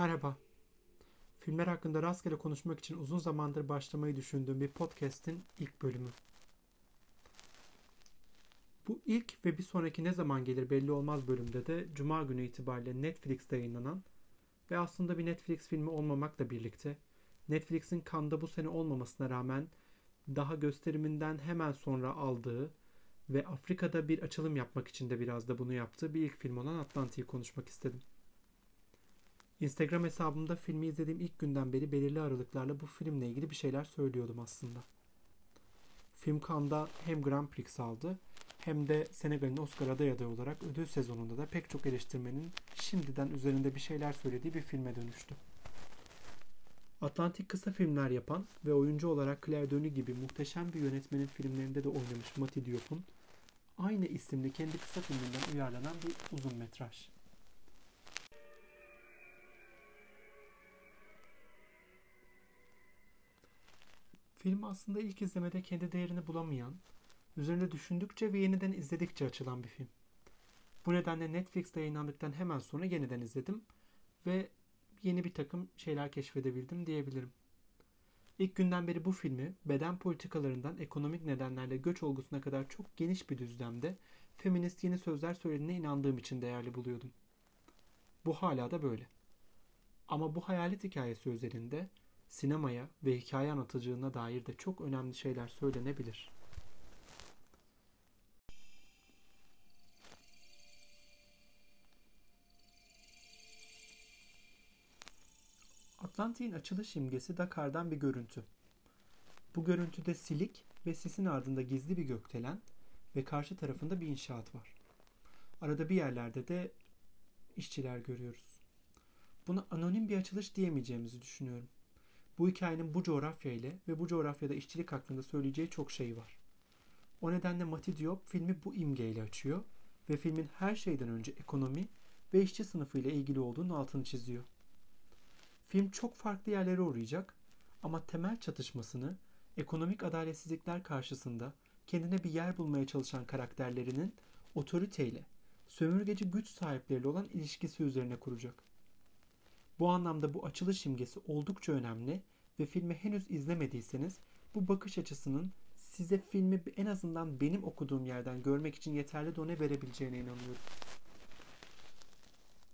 Merhaba. Filmler hakkında rastgele konuşmak için uzun zamandır başlamayı düşündüğüm bir podcast'in ilk bölümü. Bu ilk ve bir sonraki ne zaman gelir belli olmaz bölümde de Cuma günü itibariyle Netflix'te yayınlanan ve aslında bir Netflix filmi olmamakla birlikte Netflix'in kanda bu sene olmamasına rağmen daha gösteriminden hemen sonra aldığı ve Afrika'da bir açılım yapmak için de biraz da bunu yaptığı bir ilk film olan Atlantik'i konuşmak istedim. Instagram hesabımda filmi izlediğim ilk günden beri belirli aralıklarla bu filmle ilgili bir şeyler söylüyordum aslında. Film Cannes'da hem Grand Prix aldı hem de Senegal'in Oscar aday adayı olarak ödül sezonunda da pek çok eleştirmenin şimdiden üzerinde bir şeyler söylediği bir filme dönüştü. Atlantik kısa filmler yapan ve oyuncu olarak Claire Denis gibi muhteşem bir yönetmenin filmlerinde de oynamış Mati Diop'un aynı isimli kendi kısa filminden uyarlanan bir uzun metraj. Film aslında ilk izlemede kendi değerini bulamayan, üzerinde düşündükçe ve yeniden izledikçe açılan bir film. Bu nedenle Netflix'te yayınlandıktan hemen sonra yeniden izledim ve yeni bir takım şeyler keşfedebildim diyebilirim. İlk günden beri bu filmi beden politikalarından ekonomik nedenlerle göç olgusuna kadar çok geniş bir düzlemde feminist yeni sözler söylediğine inandığım için değerli buluyordum. Bu hala da böyle. Ama bu hayalet hikayesi üzerinde sinemaya ve hikaye anlatıcılığına dair de çok önemli şeyler söylenebilir. Atlantik'in açılış imgesi Dakar'dan bir görüntü. Bu görüntüde silik ve sisin ardında gizli bir gökdelen ve karşı tarafında bir inşaat var. Arada bir yerlerde de işçiler görüyoruz. Buna anonim bir açılış diyemeyeceğimizi düşünüyorum. Bu hikayenin bu coğrafya ile ve bu coğrafyada işçilik hakkında söyleyeceği çok şey var. O nedenle Mati Diop filmi bu imgeyle açıyor ve filmin her şeyden önce ekonomi ve işçi sınıfı ile ilgili olduğunun altını çiziyor. Film çok farklı yerlere uğrayacak ama temel çatışmasını ekonomik adaletsizlikler karşısında kendine bir yer bulmaya çalışan karakterlerinin otoriteyle, sömürgeci güç sahipleriyle olan ilişkisi üzerine kuracak. Bu anlamda bu açılış imgesi oldukça önemli ve filmi henüz izlemediyseniz bu bakış açısının size filmi en azından benim okuduğum yerden görmek için yeterli done verebileceğine inanıyorum.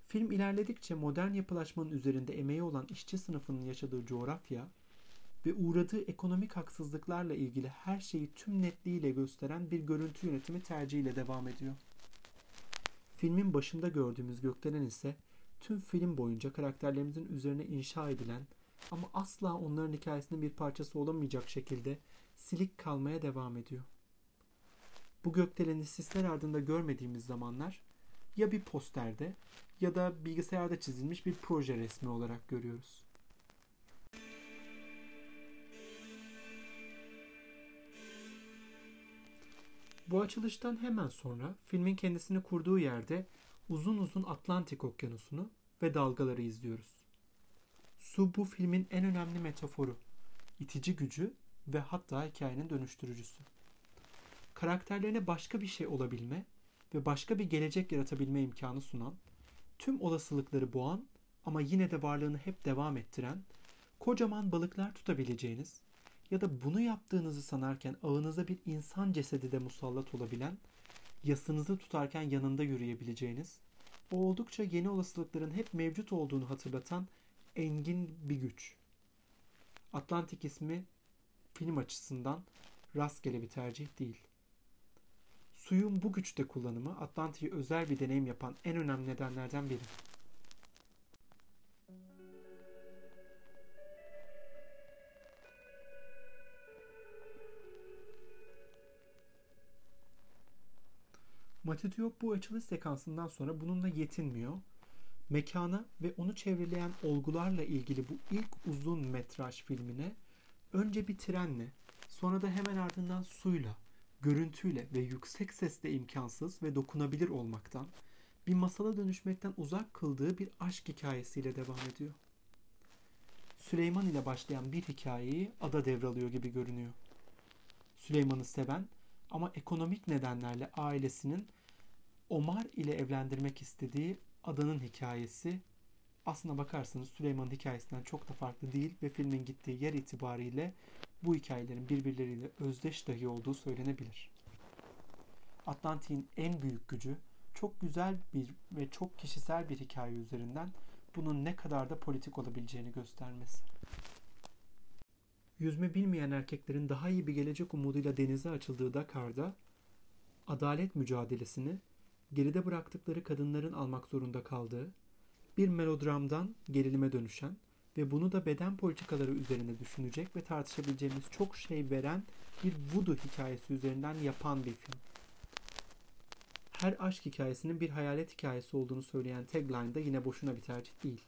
Film ilerledikçe modern yapılaşmanın üzerinde emeği olan işçi sınıfının yaşadığı coğrafya ve uğradığı ekonomik haksızlıklarla ilgili her şeyi tüm netliğiyle gösteren bir görüntü yönetimi tercihiyle devam ediyor. Filmin başında gördüğümüz gökdelen ise tüm film boyunca karakterlerimizin üzerine inşa edilen ama asla onların hikayesinin bir parçası olamayacak şekilde silik kalmaya devam ediyor. Bu gökdeleni sisler ardında görmediğimiz zamanlar ya bir posterde ya da bilgisayarda çizilmiş bir proje resmi olarak görüyoruz. Bu açılıştan hemen sonra filmin kendisini kurduğu yerde uzun uzun Atlantik Okyanusu'nu ve dalgaları izliyoruz. Su bu filmin en önemli metaforu, itici gücü ve hatta hikayenin dönüştürücüsü. Karakterlerine başka bir şey olabilme ve başka bir gelecek yaratabilme imkanı sunan, tüm olasılıkları boğan ama yine de varlığını hep devam ettiren, kocaman balıklar tutabileceğiniz ya da bunu yaptığınızı sanarken ağınıza bir insan cesedi de musallat olabilen, yasınızı tutarken yanında yürüyebileceğiniz, oldukça yeni olasılıkların hep mevcut olduğunu hatırlatan engin bir güç. Atlantik ismi film açısından rastgele bir tercih değil. Suyun bu güçte kullanımı Atlantik'i özel bir deneyim yapan en önemli nedenlerden biri. Matidiyop bu açılış sekansından sonra bununla yetinmiyor. Mekana ve onu çevreleyen olgularla ilgili bu ilk uzun metraj filmine önce bir trenle sonra da hemen ardından suyla, görüntüyle ve yüksek sesle imkansız ve dokunabilir olmaktan, bir masala dönüşmekten uzak kıldığı bir aşk hikayesiyle devam ediyor. Süleyman ile başlayan bir hikayeyi ada devralıyor gibi görünüyor. Süleyman'ı seven ama ekonomik nedenlerle ailesinin Omar ile evlendirmek istediği adanın hikayesi aslına bakarsanız Süleyman'ın hikayesinden çok da farklı değil ve filmin gittiği yer itibariyle bu hikayelerin birbirleriyle özdeş dahi olduğu söylenebilir. Atlantik'in en büyük gücü çok güzel bir ve çok kişisel bir hikaye üzerinden bunun ne kadar da politik olabileceğini göstermesi. Yüzme bilmeyen erkeklerin daha iyi bir gelecek umuduyla denize açıldığı Dakar'da adalet mücadelesini geride bıraktıkları kadınların almak zorunda kaldığı bir melodramdan gerilime dönüşen ve bunu da beden politikaları üzerine düşünecek ve tartışabileceğimiz çok şey veren bir voodoo hikayesi üzerinden yapan bir film. Her aşk hikayesinin bir hayalet hikayesi olduğunu söyleyen tagline da yine boşuna bir tercih değil.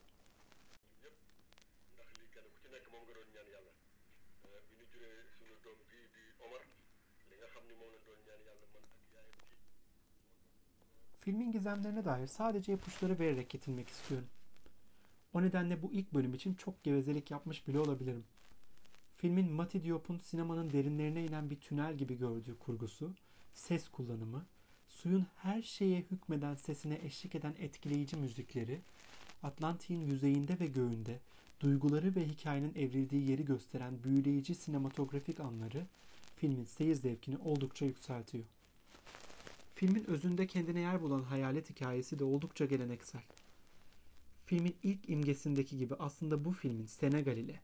Filmin gizemlerine dair sadece ipuçları vererek yetinmek istiyorum. O nedenle bu ilk bölüm için çok gevezelik yapmış bile olabilirim. Filmin Mati Diop'un sinemanın derinlerine inen bir tünel gibi gördüğü kurgusu, ses kullanımı, suyun her şeye hükmeden sesine eşlik eden etkileyici müzikleri, Atlantik'in yüzeyinde ve göğünde duyguları ve hikayenin evrildiği yeri gösteren büyüleyici sinematografik anları filmin seyir zevkini oldukça yükseltiyor. Filmin özünde kendine yer bulan hayalet hikayesi de oldukça geleneksel. Filmin ilk imgesindeki gibi aslında bu filmin Senegal ile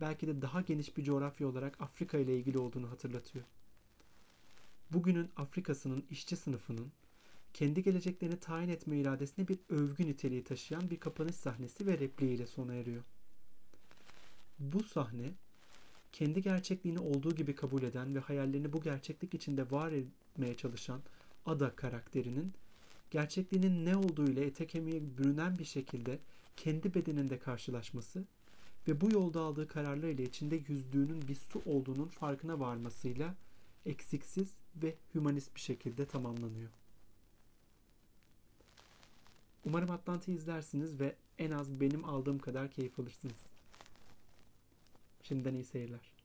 belki de daha geniş bir coğrafya olarak Afrika ile ilgili olduğunu hatırlatıyor. Bugünün Afrika'sının işçi sınıfının kendi geleceklerini tayin etme iradesine bir övgü niteliği taşıyan bir kapanış sahnesi ve repliğiyle sona eriyor. Bu sahne kendi gerçekliğini olduğu gibi kabul eden ve hayallerini bu gerçeklik içinde var etmeye çalışan Ada karakterinin gerçekliğinin ne olduğu ile ete kemiğe bürünen bir şekilde kendi bedeninde karşılaşması ve bu yolda aldığı kararlar ile içinde yüzdüğünün bir su olduğunun farkına varmasıyla eksiksiz ve hümanist bir şekilde tamamlanıyor. Umarım Atlanta'yı izlersiniz ve en az benim aldığım kadar keyif alırsınız. Şimdiden iyi seyirler.